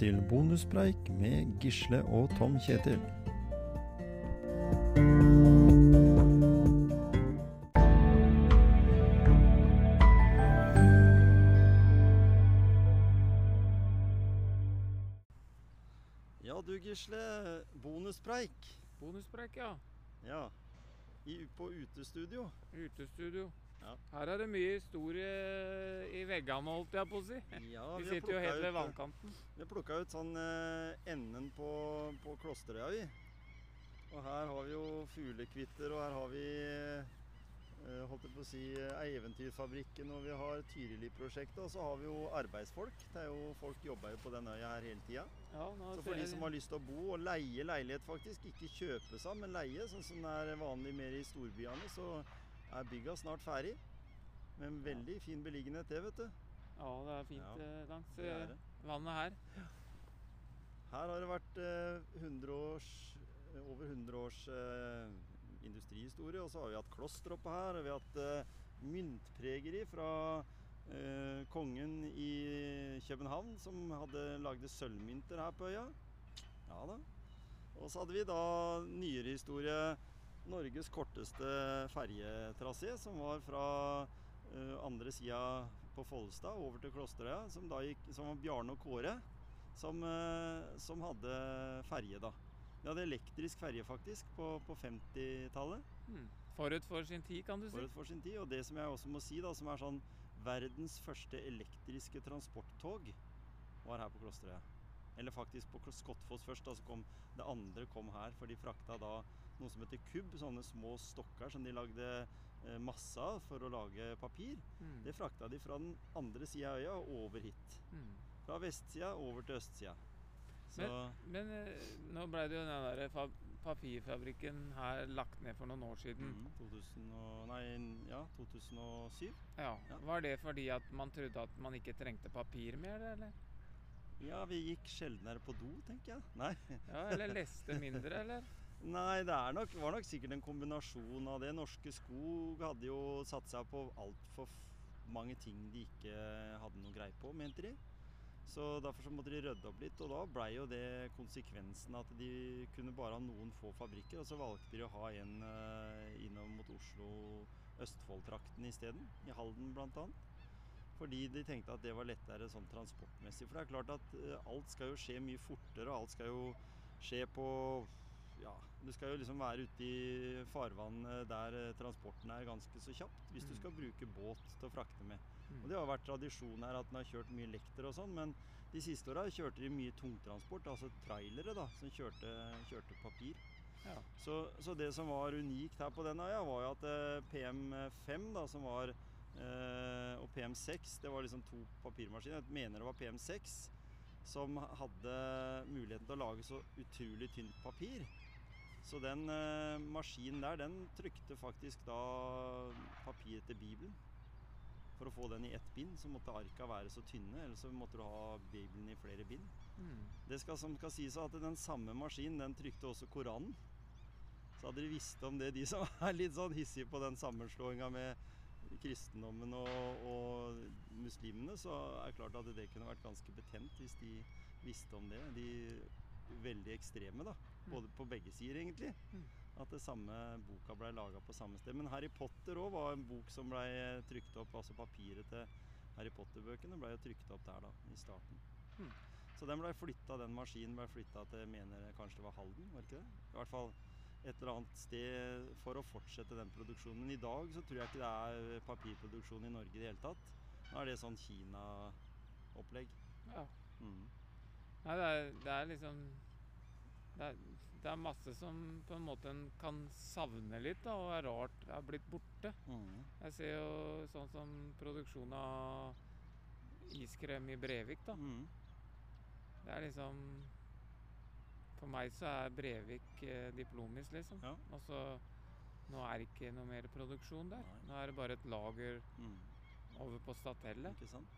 velkommen til bonuspreik med Gisle og Tom Kjetil. Ja du Gisle, bonuspreik. Bonuspreik, ja. Ja, I, på utestudio. Utestudio. Ja. Her er det mye historie i veggene, holdt jeg på å si. Ja, Vi vi sitter jo helt ved eh, vannkanten. Vi har plukka ut sånn eh, enden på, på Klosterøya, vi. Og her har vi jo fuglekvitter, og her har vi eh, holdt jeg på å si Eventyrfabrikken, og vi har Tyrili-prosjektet, og så har vi jo arbeidsfolk. Det er jo Folk jobber jo på den øya her hele tida. Ja, Så for de som har lyst til å bo og leie leilighet, faktisk, ikke kjøpe seg, men leie, sånn som det er vanlig mer i storbyene, så er bygga snart ferdig. Med en veldig fin beliggenhet, det, vet du. Ja, det er fint Ja, eh, langs Det er eh, det. vannet her. Her har det vært eh, 100 års, eh, over 100 års eh, industrihistorie, og så har vi hatt kloster oppe her, og vi har hatt eh, myntpregeri fra eh, kongen i København, som hadde lagde sølvmynter her på øya. Ja da. Og så hadde vi da nyere historie Norges korteste ferjetrasé, som var fra eh, andre sida på Follestad over til Klosterøya, som da gikk, som var Bjarne og Kåre som, eh, som hadde ferje, da. Vi hadde elektrisk ferje, faktisk, på, på 50-tallet. Mm. Forut for sin tid, kan du si. Forut for sin tid. Og det som jeg også må si, da, som er sånn verdens første elektriske transporttog, var her på Klosterøya. Eller faktisk på Skottfoss først, da, så kom det andre kom her. For de frakta da noe som heter kubb, sånne små stokker som de lagde eh, masse av for å lage papir. Mm. Det frakta de fra den andre sida av øya og over hit. Mm. Fra vestsida over til østsida. Men, Men eh, nå ble det jo den der papirfabrikken her lagt ned for noen år siden. mm, 2000 og, nei, ja, 2007. Ja. Ja. Var det fordi at man trodde at man ikke trengte papir mer, eller? Ja, vi gikk sjeldnere på do, tenker jeg. Nei, Ja, eller leste mindre, eller? Nei det nok, var nok sikkert en kombinasjon av det. Norske Skog hadde jo satt seg på altfor mange ting de ikke hadde noe greie på, mente de. Så derfor så måtte de rydde opp litt, og da blei jo det konsekvensen at de kunne bare ha noen få fabrikker, og så valgte de å ha en innom mot Oslo Østfold-trakten isteden, i Halden bl.a. Fordi de tenkte at det var lettere sånn transportmessig. For det er klart at eh, alt skal jo skje mye fortere, og alt skal jo skje på Ja, du skal jo liksom være ute i farvann der eh, transporten er ganske så kjapt, hvis du Mm. skal bruke båt til å frakte med. Hmm. Og Det har vært tradisjon her at den har kjørt mye lekter og sånn, men de siste åra kjørte de mye tungtransport, altså trailere da, som kjørte, kjørte papir. Ja. Så, så det som var unikt her på den øya, var jo at eh, PM5, da, som var eh, og PM6, det var liksom to papirmaskiner. Jeg mener det var PM6 som hadde muligheten til å lage så utrolig tynt papir. Så den eh, maskinen der, den trykte faktisk da papir etter Bibelen. For å få den i ett bind, så måtte arka være så tynne, eller så måtte du ha Bibelen i flere bind. Mm. Det skal, som skal sies at den samme maskinen, den trykte også Koranen. Så hadde de visst om det, de som er litt sånn hissige på den sammenslåinga med kristendommen og, og muslimene, så er det klart at det kunne vært ganske betent hvis de visste om det. De veldig ekstreme, da. Både på begge sider, egentlig. Mm. At det samme boka blei laga på samme sted. Men Harry Potter òg var en bok som blei trykt opp, altså papiret til Harry Potter-bøkene blei jo trykt opp der, da, i starten. Mm. Så den blei flytta, den maskinen blei flytta til jeg mener kanskje det var Halden, var det ikke det? I hvert fall et eller annet sted for å fortsette den produksjonen. Men i dag så tror jeg ikke det er papirproduksjon i Norge i det hele tatt. Nå er det sånn Kina-opplegg. Ja. Mm. Nei, det er, det er liksom det er, det er masse som på en måte en kan savne litt, da, og er rart er blitt borte. Mm. Jeg ser jo sånn som produksjon av iskrem i Brevik, da. Mm. Det er liksom For meg så er Brevik eh, diplomis, liksom. Ja. Og så Nå er det ikke noe mer produksjon der. Nei. Nå er det bare et lager Mm. over på Statellet. Ikke sant?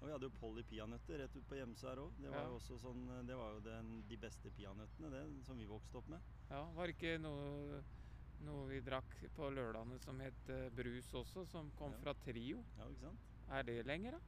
Og vi hadde jo Polly peanøtter rett ut på Gjemse her òg. Det var Ja. jo også sånn Det var jo den, de beste peanøttene, det, som vi vokste opp med. Ja, Var det ikke noe, noe vi drakk på lørdagene som het eh, brus også, som kom Ja. fra Trio? Ja, ikke sant? Er det lenger, da?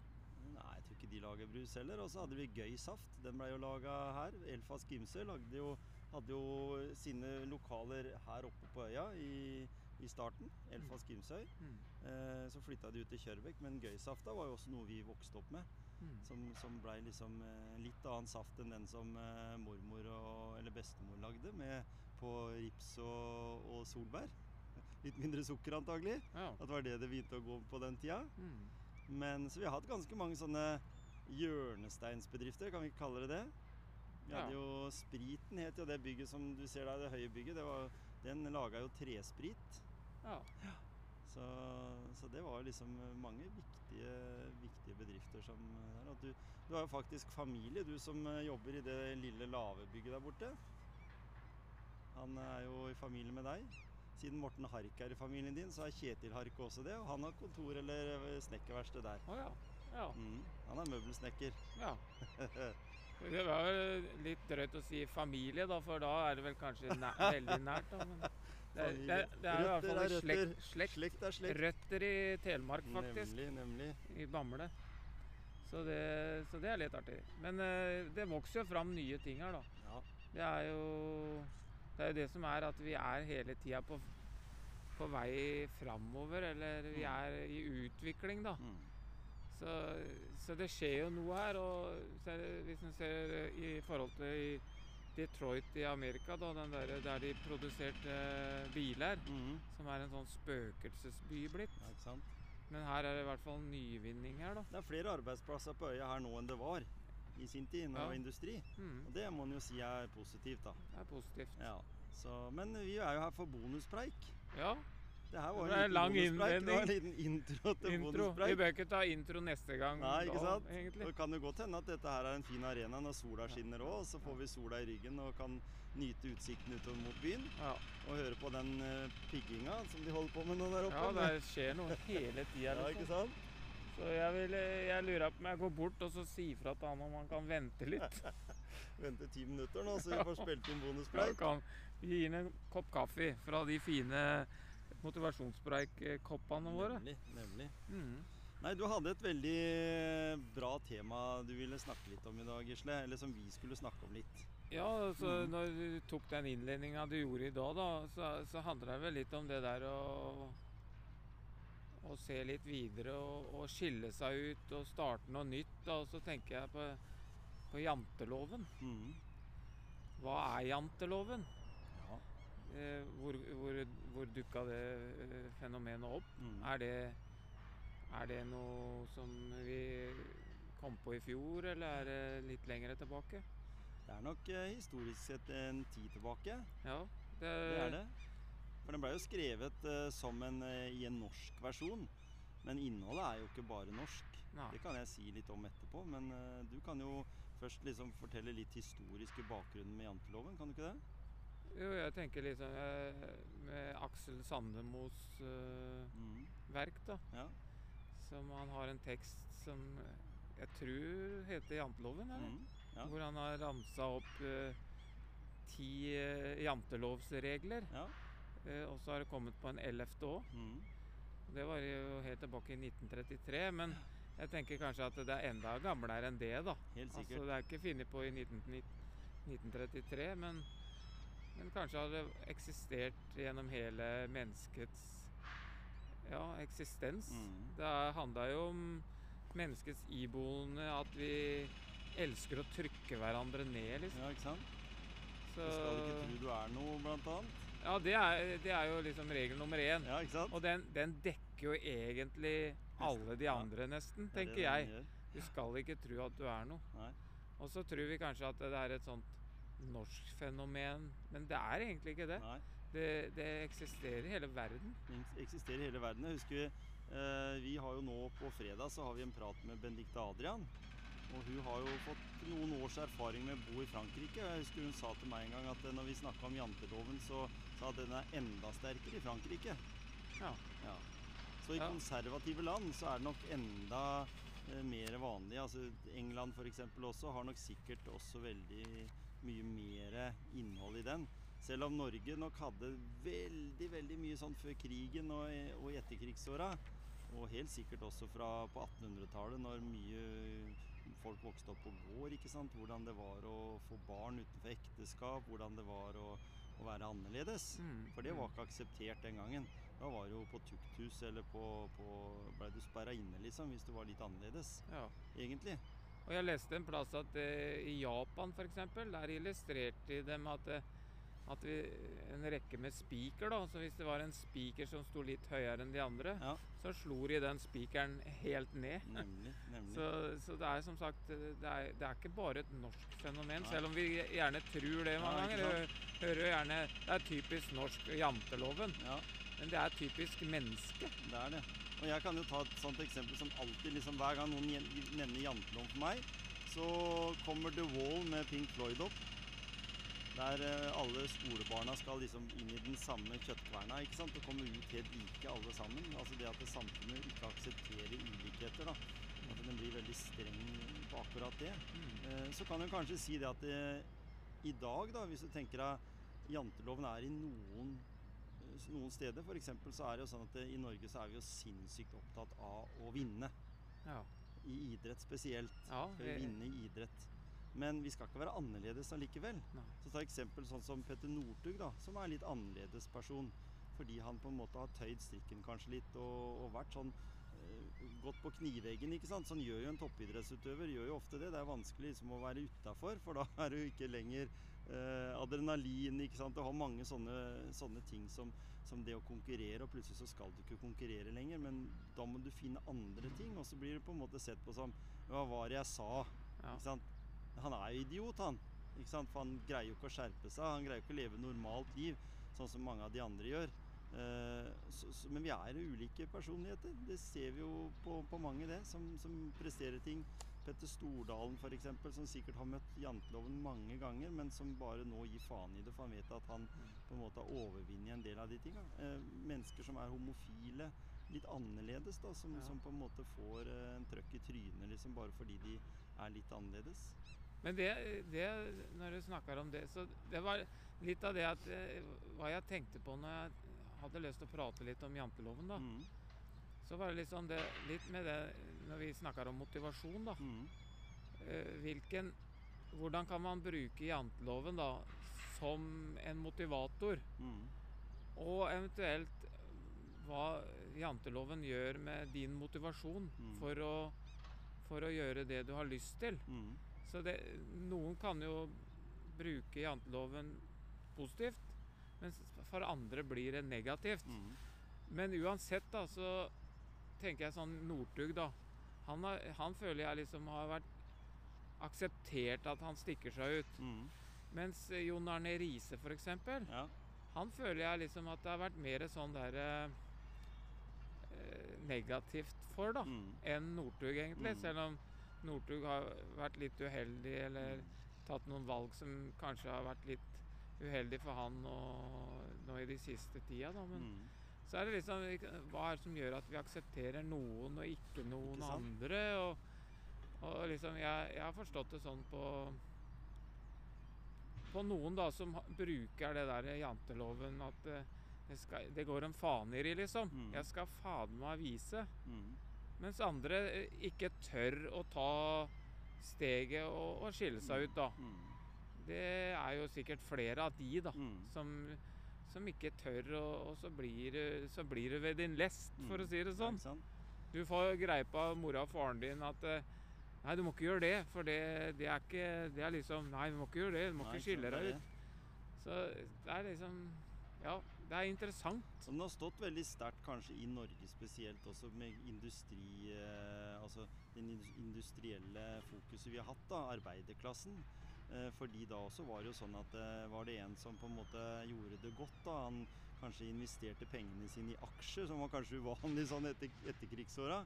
Nei, jeg tror ikke de lager brus heller. Og så hadde vi Gøy Saft. Den ble jo laga her. Elfas Gimse lagde jo, hadde jo sine lokaler her oppe på øya i, i starten. Elfas Gimsøy. Mm. Eh, så flytta de ut til Kjørbekk, men Gøysafta var jo også noe vi vokste opp med. Mm. Som, som blei liksom eh, litt annen saft enn den som eh, mormor og, eller bestemor lagde, med på rips og, og solbær. Litt mindre sukker antagelig. Ja. At det var det det begynte å gå på den tida. Mm. Men så vi har hatt ganske mange sånne hjørnesteinsbedrifter, kan vi ikke kalle det det. Vi hadde jo Spriten, het jo det bygget som du ser der, det høye bygget. Det var, den laga jo tresprit. Ja. Så, så det var liksom mange viktige, viktige bedrifter som der. Du, du har jo faktisk familie, du som eh, jobber i det lille lavebygget der borte. Han er jo i familie med deg. Siden Morten Hark er i familien din, så er Kjetil Hark også det. Og han har kontor eller eh, snekkerverksted der. Oh, ja. Ja. Mm. Han er møbelsnekker. ja. Det var jo litt drøyt å si familie, da, for da er det vel kanskje næ veldig nært. Da, men det, er- det, er- det er i hvert Røtter fall er i slekt, røtter. slekt, Slekt er slekt. røtter i Telemark, faktisk. Nemlig, nemlig. I Bamble. Så det, så det er litt artig. Men eh, det vokser jo fram nye ting her, da. Ja. Det er jo det, er jo det som er at vi er hele tida på, på vei framover, eller vi Mm. er i utvikling, da. Mm. Så, så det skjer jo noe her. Og så hvis en ser i forhold til i Detroit i Amerika, da, den der, der de produserte eh, biler, Mm. som er en sånn spøkelsesby blitt. Ja, ikke sant? Men her er det i hvert fall nyvinning her, da. Det er flere arbeidsplasser på øya her nå enn det var i sin tid, når det Ja. var industri. Mm, Og det må en jo si er positivt, da. det er positivt. Ja. Så, men vi er jo her for bonuspreik. Ja, Det her var Det en er liten lang innledning. Det var en liten intro til intro. Vi bør ikke ta intro neste gang, Nei, ikke da, sant? egentlig. Det kan jo godt hende at dette her er en fin arena når sola skinner òg, så får vi sola i ryggen og kan nyte utsikten utover mot byen. Ja, Og høre på den eh, pigginga som de holder på med nå der oppe. ja det skjer noe hele tida, Ja, ikke liksom. sant? Så jeg, vil, jeg lurer på om jeg går bort og så sier fra til han om han kan vente litt. Vente ti minutter nå, så vi får spilt inn Ja, bonuspreik. kan vi gir en kopp kaffe fra de fine motivasjonspreik-koppene våre. Nemlig. nemlig. Mm. Nei, du hadde et veldig eh, bra tema du ville snakke litt om i dag, Gisle. Eller som vi skulle snakke om litt. Ja, så mm. når du tok den innledninga du gjorde i dag, da, så, så handler det vel litt om det der å å se litt videre og, og skille seg ut og starte noe nytt. Da. Og så tenker jeg på, på janteloven. Mm. Hva er janteloven? Eh, hvor hvor, hvor dukka det eh, fenomenet opp? Mm. Er det, er det noe som vi kom på i fjor, eller er det litt lenger tilbake? Det er nok eh, historisk sett en tid tilbake. Ja, det, Det er det. For den ble jo skrevet eh, som en, eh, i en norsk versjon. Men innholdet er jo ikke bare norsk. Nei. Det kan jeg si litt om etterpå. Men eh, du kan jo først liksom fortelle litt historiske bakgrunnen med janteloven, kan du ikke det? Jo, jeg tenker liksom eh, med Aksel Sandemos uh, mm. verk, da. Ja. Som han har en tekst som jeg tror heter Janteloven, eller? Mhm. Ja. Hvor han har ramsa opp uh, ti uh, jantelovsregler. ja. Eh, og så har det kommet på en ellevte òg. Mm. Det var jo helt tilbake i 1933. Men jeg tenker kanskje at det er enda gamlere enn det, da. Helt sikkert. Altså, det er ikke funnet på i 19, 1933, men, men kanskje har det eksistert gjennom hele menneskets ja, eksistens. Mm. Det handla jo om menneskets iboende at vi elsker å trykke hverandre ned, liksom. Ja, ikke sant? Så, Du skal ikke tro du er noe, blant annet. ja, det er, det er jo liksom regel nummer én. Ja, ikke sant? Og den, den dekker jo egentlig alle de andre, nesten, er tenker jeg. Du skal ikke tro at du er noe. Og så tror vi kanskje at det er et sånt norsk fenomen, men det er egentlig ikke det. Det, det eksisterer i hele verden. Det eksisterer i hele verden. Jeg husker eh, Vi har jo nå på fredag så har vi en prat med Benedicte Adrian. Og hun har jo fått noen års erfaring med å bo i Frankrike. Jeg husker hun sa til meg en gang at eh, når vi snakka om janteloven, så sa at den er enda sterkere i Frankrike. Ja. Ja. Så i Ja. konservative land så er det nok enda eh, mer vanlig. Altså England f.eks. også har nok sikkert også veldig mer innhold i den. Selv om Norge nok hadde veldig veldig mye sånn før krigen og, og i etterkrigsåra. Og helt sikkert også fra på 1800-tallet, når mye folk vokste opp på gård. ikke sant? Hvordan det var å få barn utenfor ekteskap, hvordan det var å, å være annerledes. Mm, For det var mm. ikke akseptert den gangen. Da var det jo på tukthus eller på, på Blei du sperra inne, liksom, hvis du var litt annerledes, Ja. egentlig. Og jeg leste en plass at eh, i Japan f.eks., der illustrerte de dem at, eh, at vi, en rekke med spiker, da. Så hvis det var en spiker som sto litt høyere enn de andre, Ja, så slo de den spikeren helt ned. nemlig. nemlig. Så, så det er som sagt eh, det er, det er ikke bare et norsk fenomen, Nei. selv om vi gjerne tror det mange Ja, ganger. Hø- Hører jo gjerne Det er typisk norsk janteloven, Ja, men det er typisk menneske. det er det. Og jeg kan jo ta et sånt eksempel som alltid, liksom hver gang noen nevner jantelov for meg, så kommer The Wall med Pink Floyd opp. Der eh, alle skolebarna skal liksom inn i den samme kjøttkverna ikke sant? og komme ut helt like alle sammen. Altså det at det samfunnet ikke aksepterer ulikheter. da. At den blir veldig streng på akkurat det. Eh, Så kan du kanskje si det at det, i dag, da, hvis du tenker deg janteloven er i noen, eh, noen steder, f.eks. så er det jo sånn at i Norge så er vi jo sinnssykt opptatt av å vinne. Ja. I idrett spesielt. Ja, Skal vi vinne i idrett. Men vi skal ikke være annerledes allikevel. Nei. Så ta eksempel sånn som Petter Northug, da, som er en litt annerledes person. Fordi han på en måte har tøyd strikken kanskje litt og, og vært sånn eh, gått på kniveggen, ikke sant. Sånn gjør jo en toppidrettsutøver. Gjør jo ofte det. Det er vanskelig liksom å være utafor, for da er du ikke lenger adrenalin, ikke sant. Du har mange sånne, sånne ting som, som det å konkurrere, og plutselig så skal du ikke konkurrere lenger. Men da må du finne andre ting, og så blir det på en måte sett på som Hva var det jeg sa? Ja. Ikke sant? Han er jo idiot, han. Ikke sant? For han greier jo ikke å skjerpe seg. Han greier jo ikke å leve normalt liv, sånn som mange av de andre gjør. Eh, men vi er ulike personligheter. Det ser vi jo på, på mange, det, som, som presterer ting. Petter Stordalen f.eks., som sikkert har møtt janteloven mange ganger, men som bare nå gir faen i det, for han vet at han på en måte har overvunnet en del av de tinga. Eh, mennesker som er homofile, litt annerledes, da, som, Ja. som på en måte får eh, en trøkk i trynet liksom, bare fordi de er litt annerledes. Men det, det, når du snakker om det, så det var litt av det at eh, Hva jeg tenkte på når jeg hadde lyst til å prate litt om janteloven, da. Mm. Så var det liksom det litt med det når vi snakker om motivasjon, da. Mm. Eh, hvilken Hvordan kan man bruke janteloven da som en motivator? Mm. Og eventuelt hva janteloven gjør med din motivasjon Mm. for, å, for å gjøre det du har lyst til. Mm. Så det, noen kan jo bruke janteloven positivt, mens for andre blir det negativt. Mm. Men uansett, da, så tenker jeg sånn Northug, da. Han, har, han føler jeg liksom har vært akseptert at han stikker seg ut. Mm. Mens eh, Jon Arne Riise, f.eks., Ja. han føler jeg liksom at det har vært mer sånn der eh, negativt for, da, Mm. enn Northug, egentlig. Mm. Selv om Northug har vært litt uheldig, eller Mm. tatt noen valg som kanskje har vært litt uheldig for han nå, nå i de siste tida, da. Men Mm. Så er det liksom Hva er det som gjør at vi aksepterer noen og ikke noen Ikke andre? Og, og liksom jeg, jeg har forstått det sånn på På noen da som bruker det der janteloven at eh, det, skal, det går en faneri i, liksom. Mm. Jeg skal faen meg vise. Mm. Mens andre eh, ikke tør å ta steget og, og skille seg ut, da. Mm. Det er jo sikkert flere av de, da, Mm. som, som ikke tør, og, og så, blir, det- så blir det ved din lest, for Mm. å si det sånn. Det? Du får greie på mora og faren din at eh, Nei, du må ikke gjøre det, for det, det er ikke Det er liksom Nei, du må ikke gjøre det. Du må Nei, ikke skille deg ut. Så det er liksom Ja, det er interessant. Og Den har stått veldig sterkt kanskje i Norge spesielt også med industri eh, Altså den industrielle fokuset vi har hatt, da, arbeiderklassen. Eh, fordi da også var det jo sånn at det var det en som på en måte gjorde det godt, da Han kanskje investerte pengene sine i aksjer, som var kanskje uvanlig sånn etter, etterkrigsåra.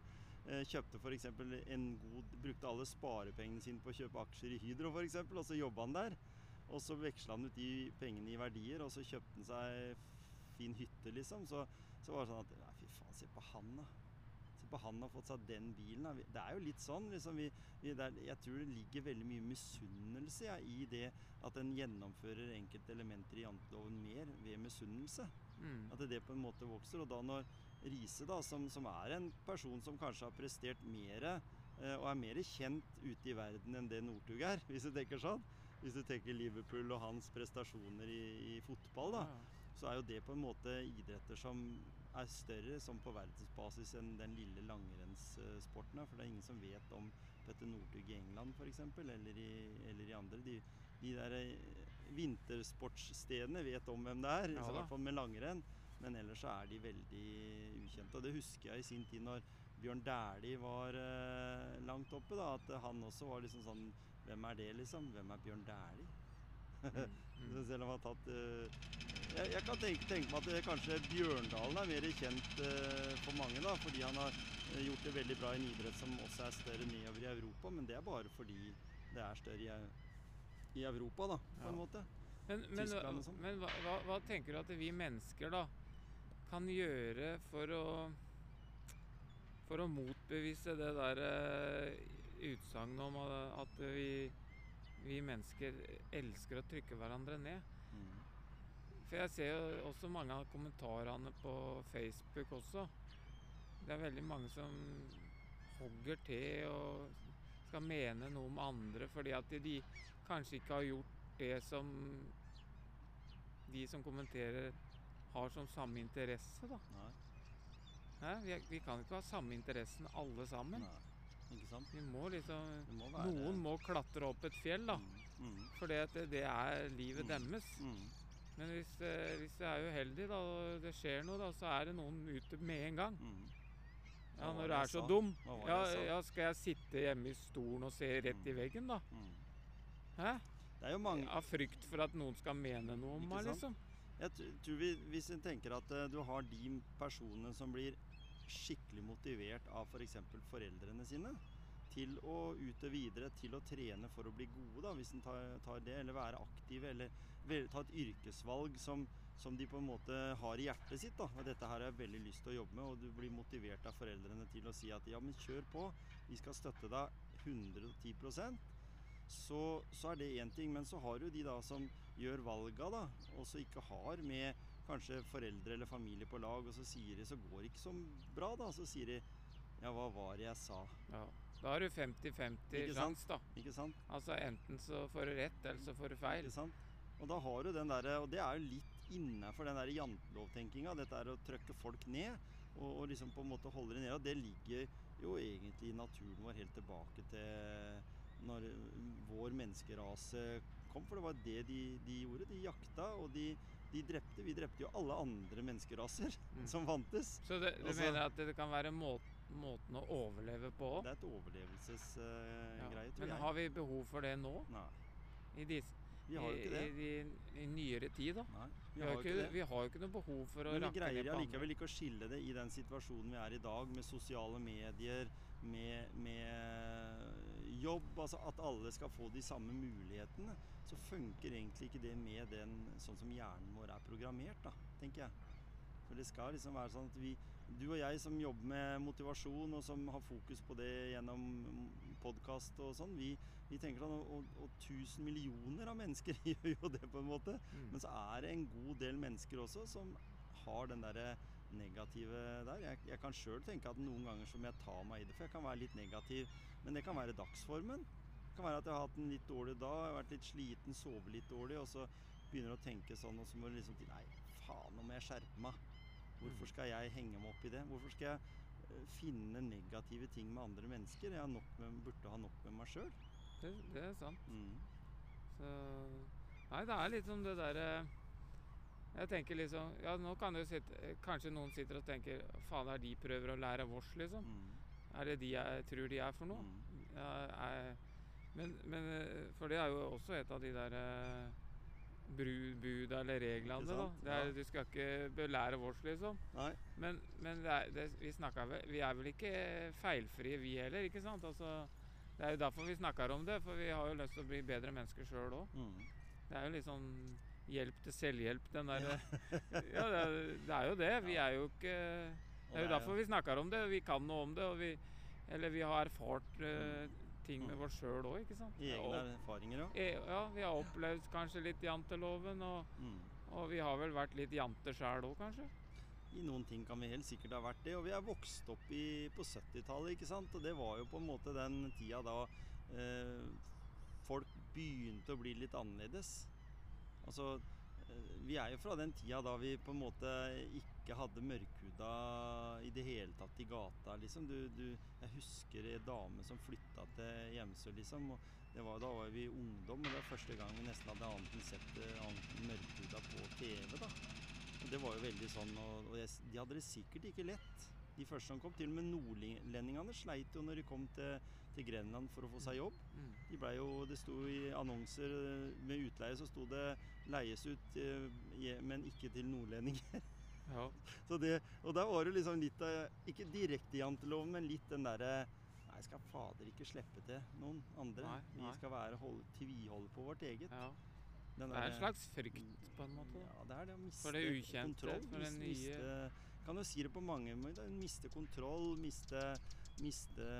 Eh, kjøpte f.eks. en god Brukte alle sparepengene sine på å kjøpe aksjer i Hydro f.eks., og så jobba han der. Og så veksla han ut de pengene i verdier, og så kjøpte han seg fin hytte, liksom. Så, så var det sånn at Nei, fy faen, se på han, da. På han har fått seg den bilen. Det er jo litt sånn. liksom vi, vi det er, Jeg tror det ligger veldig mye misunnelse ja, i det at en gjennomfører enkelte elementer i janteloven mer ved misunnelse. Mm. At det på en måte vokser. Og da når Riise, da, som, som er en person som kanskje har prestert mer eh, og er mer kjent ute i verden enn det Northug er, hvis du tenker sånn. Hvis du tenker Liverpool og hans prestasjoner i, i fotball, da, Ja. så er jo det på en måte idretter som er større som på verdensbasis enn den lille langrennssporten. da, For det er ingen som vet om Petter Northug i England f.eks., eller, i- eller i andre. De, de der eh, vintersportsstedene vet om hvem det er, Ja i hvert fall med langrenn. Men ellers så er de veldig ukjente. Og det husker jeg i sin tid når Bjørn Dæhlie var eh, langt oppe, da, at han også var liksom sånn Hvem er det, liksom? Hvem er Bjørn Dæhlie? Mm, mm. Selv om han har tatt eh, jeg, jeg kan tenke, tenke meg at det, kanskje Bjørndalen er mer kjent eh, for mange, da, fordi han har eh, gjort det veldig bra i en idrett som også er større nedover i Europa, men det er bare fordi det er større i, i Europa, da, på Ja. en måte. Men, men, sånn. men hva, hva, hva tenker du at vi mennesker da kan gjøre for å For å motbevise det der uh, utsagnet om at vi, vi mennesker elsker å trykke hverandre ned? Mm. For jeg ser jo også mange av kommentarene på Facebook også. Det er veldig mange som hogger til og skal mene noe om andre fordi at de kanskje ikke har gjort det som de som kommenterer har som samme interesse, da. Nei, Nei Vi, vi kan ikke ha samme interessen alle sammen. nei, ikke sant? Vi må liksom må være Noen må klatre opp et fjell, da. Mm, mm, For det, det er livet Mm. deres. mm. Men hvis, eh, hvis jeg er uheldig, da, og det skjer noe, da, så er det noen ute med en gang. Mm. Ja, når du er så dum. Ja, ja, skal jeg sitte hjemme i stolen og se rett i Mm. veggen, da? Hæ? Det er jo mange Av frykt for at noen skal mene noe om meg, liksom. Jeg tror vi, Hvis en tenker at eh, du har de personene som blir skikkelig motivert av f.eks. For foreldrene sine til å utøve videre, til å trene for å bli gode, da, hvis en tar, tar det, eller være aktive, eller ta et yrkesvalg som, som de på en måte har i hjertet sitt. da, og 'Dette her har jeg veldig lyst til å jobbe med', og du blir motivert av foreldrene til å si at 'ja, men kjør på, vi skal støtte deg 110% så, så er det én ting. Men så har du de da som gjør valga, da, og så ikke har med kanskje foreldre eller familie på lag, og så sier de så går det ikke så bra, da. Så sier de ja, hva var det jeg sa? Ja. Da har du 50-50 Ikke sjanse, da. Ikke sant? Altså enten så får du rett, eller så får du feil. Ikke sant? Og da har du den derre Og det er jo litt innafor den der jantelovtenkinga. Dette er å trykke folk ned og, og liksom på en måte holde det nede. Og det ligger jo egentlig i naturen vår helt tilbake til når vår menneskerase kom. For det var det de, de gjorde. De jakta, og de, de drepte. Vi drepte jo alle andre menneskeraser Mm. som fantes. Så det, du Også, mener at det kan være må måten å overleve på òg? Det er et overlevelsesgreie, tror Men jeg. har vi behov for det nå? Nei, I, dis, vi har jo ikke det. I, i, I nyere tid, da? Nei, Vi har, jo ikke, vi har jo ikke noe behov for å rakke ned på andre. Men vi greier allikevel ikke å skille det i den situasjonen vi er i dag, med sosiale medier, med, med jobb, altså at alle skal få de samme mulighetene. Så funker egentlig ikke det med den sånn som hjernen vår er programmert, da, tenker jeg. For det skal liksom være sånn at vi, du og jeg som jobber med motivasjon, og som har fokus på det gjennom podkast og sånn, vi, vi tenker sånn og, og, tusen millioner av mennesker gjør jo det, på en måte. Mm. Men så er det en god del mennesker også som har den derre negative der. Jeg, jeg kan sjøl tenke at noen ganger så må jeg ta meg i det, for jeg kan være litt negativ. Men det kan være dagsformen. Det kan være at jeg har hatt en litt dårlig dag, jeg har vært litt sliten, sovet litt dårlig, og så begynner du å tenke sånn, og så må du liksom Nei, faen, nå må jeg skjerpe meg. Hvorfor skal jeg henge meg opp i det? Hvorfor skal jeg eh, finne negative ting med andre mennesker? Jeg har nok med, burde ha nok med meg sjøl. Det, det er sant. Mm. Så Nei, det er litt som det derre Jeg tenker liksom Ja, nå kan det jo sitte Kanskje noen sitter og tenker Faen, er de prøver å lære av oss, liksom? Mm. Er det de jeg tror de er for noe? Mm. Ja, jeg, men, men For det er jo også et av de der eh, buda eller reglene, da. Det er, Ja. Du skal ikke belære vårs, liksom. Nei. Men, men det er, det, vi, snakker vel, vi er vel ikke feilfrie, vi heller, ikke sant? Altså, det er jo derfor vi snakker om det, for vi har jo lyst til å bli bedre mennesker sjøl òg. Mm. Det er jo litt sånn hjelp til selvhjelp, den der, Ja, det, er, det er jo det. Vi er jo ikke Det er jo derfor vi snakker om det. Vi kan noe om det, vi Eller vi har erfart uh, ting med oss sjøl òg, ikke sant? Egne erfaringer, ja. e- ja, vi har opplevd kanskje litt janteloven, og, Mm. og vi har vel vært litt jante sjæl òg, kanskje? I noen ting kan vi helt sikkert ha vært det. Og vi er vokst opp i, på 70-tallet, ikke sant. Og det var jo på en måte den tida da eh, folk begynte å bli litt annerledes. Altså, eh, vi er jo fra den tida da vi på en måte ikke hadde mørkhuda i det hele tatt i gata, liksom. Du, du, jeg husker ei dame som flytta til Hjemsø, liksom. Og det var, da var vi ungdom, og det var første gang vi nesten hadde annet enn sett eh, annet mørkhuda på TV, da. Og det var jo veldig sånn, og, og jeg, de hadde det sikkert ikke lett. De første som kom, til og med nordlendingene sleit jo når de kom til, til Grenland for å få seg jobb. Mm. De ble jo, Det sto i annonser eh, med utleie så sto det 'leies ut', eh, men ikke til nordlendinger. Ja. Så det, og der var det liksom litt av Ikke direkte janteloven, men litt den derre Nei, skal fader ikke slippe til noen andre. Nei, Vi skal være hold, tviholde på vårt eget. ja. Den Det er en slags frykt, på en måte. Ja, det er det å miste For det ukjente, kontroll. for det nye. Miste, kan jo si det på mange måter. Miste kontroll, miste, miste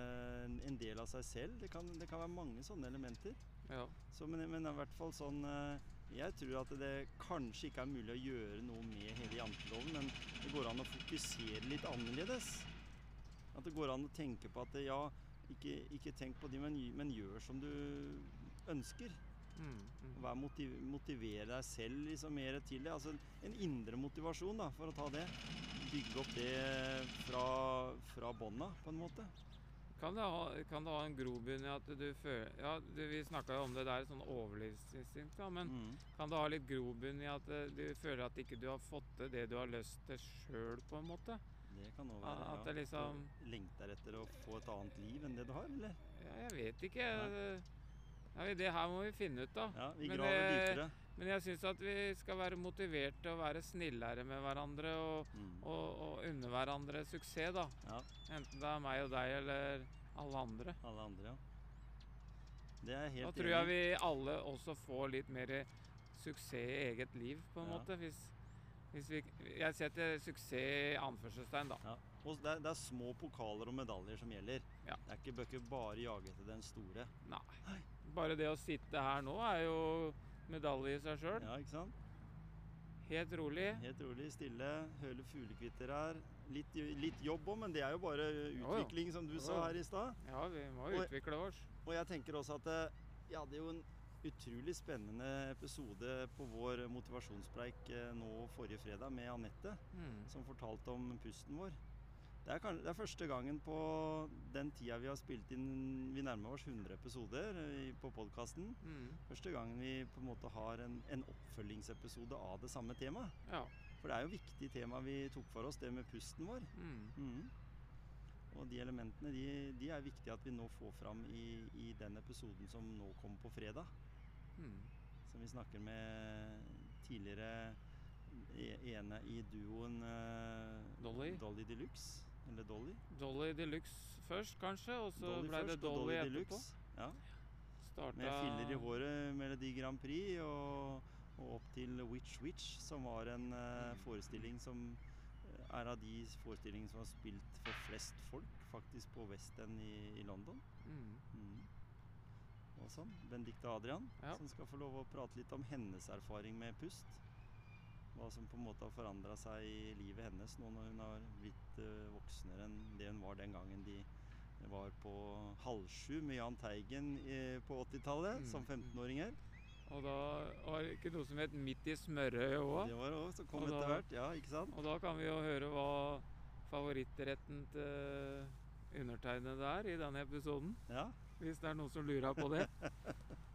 en del av seg selv. Det kan, det kan være mange sånne elementer. Ja. Så, men, men i hvert fall sånn eh, Jeg tror at det kanskje ikke er mulig å gjøre noe med hele janteloven, men det går an å fokusere litt annerledes. At det går an å tenke på at det, ja, ikke, ikke tenk på de, men, men gjør som du ønsker. Mm, mm. Vær motiv motivere deg selv liksom mer til det. Altså en indre motivasjon, da, for å ta det. Bygge opp det fra, fra bånda, på en måte. Kan det, ha, kan det ha en grobunn i at du føler Ja, du, vi snakka jo om det der, sånn overlivsinstinkt, da, men Mm. kan det ha litt grobunn i at eh, du føler at ikke du har fått til det du har lyst til sjøl, på en måte? Det kan òg At være. det liksom- Lengter etter å få et annet liv enn det du har, eller? Ja, jeg vet ikke. Ja, det her må vi finne ut, da. Ja, vi Men graver det- dypere. Men jeg syns at vi skal være motivert til å være snillere med hverandre og, Mm. og, og unne hverandre suksess, da. Ja, Enten det er meg og deg eller alle andre. alle andre, ja. Det er helt Da tror jeg vi alle også får litt mer suksess i eget liv, på en Ja. måte. Hvis, hvis vi Jeg setter suksess i anførselstegn, da. Ja. Og det er, det er små pokaler og medaljer som gjelder. Ja. Det er ikke, bør bare jage etter den store. Nei. Bare det å sitte her nå er jo medalje i seg sjøl. Ja, ikke sant? Helt rolig. Helt rolig, stille, Hører fuglekvitter her. Litt, litt jobb òg, men det er jo bare jo. utvikling, som du Jo, sa her i stad. Ja, vi må jo Og- utvikle oss. Og jeg tenker også at eh, vi hadde jo en utrolig spennende episode på vår motivasjonspreik eh, nå forrige fredag med Anette, Mm. som fortalte om pusten vår. Det er, det er første gangen på den tida vi har spilt inn Vi nærmer oss 100 episoder eh, på podkasten. Mm. Første gangen vi på en måte har en, en oppfølgingsepisode av det samme temaet. Ja. For det er jo viktig tema vi tok for oss, det med pusten vår. Mm. Mm. Og de elementene de, de er viktige at vi nå får fram i, i den episoden som nå kommer på fredag. Mm. Som vi snakker med tidligere e- ene i duoen eh, Dolly. Dolly Deluxe. Eller Dolly. Dolly Deluxe først, kanskje, og så Dolly ble det og Dolly, etterpå. Deluxe. Ja. Starta Med filler i håret, Melodi Grand Prix og, og opp til Witch Witch, som var en Mm. forestilling som eh, er av de forestillingene som har spilt for flest folk, faktisk på West End i, i London. Mm. Mm. Og sånn. Benedicte Adrian, Ja. som skal få lov å prate litt om hennes erfaring med pust. Hva som på en måte har forandra seg i livet hennes nå når hun har blitt eh, voksnere enn det hun var den gangen de var på halv sju med Jahn Teigen på 80-tallet Mm, som mm. 15-åringer. Og da var det ikke noe som het Midt i smørøyet òg. Det var òg som kom Og da- hvert. Ja, ikke sant? Og da kan vi jo høre hva favorittretten til undertegnede er i denne episoden. Ja. Hvis det er noen som lurer på det.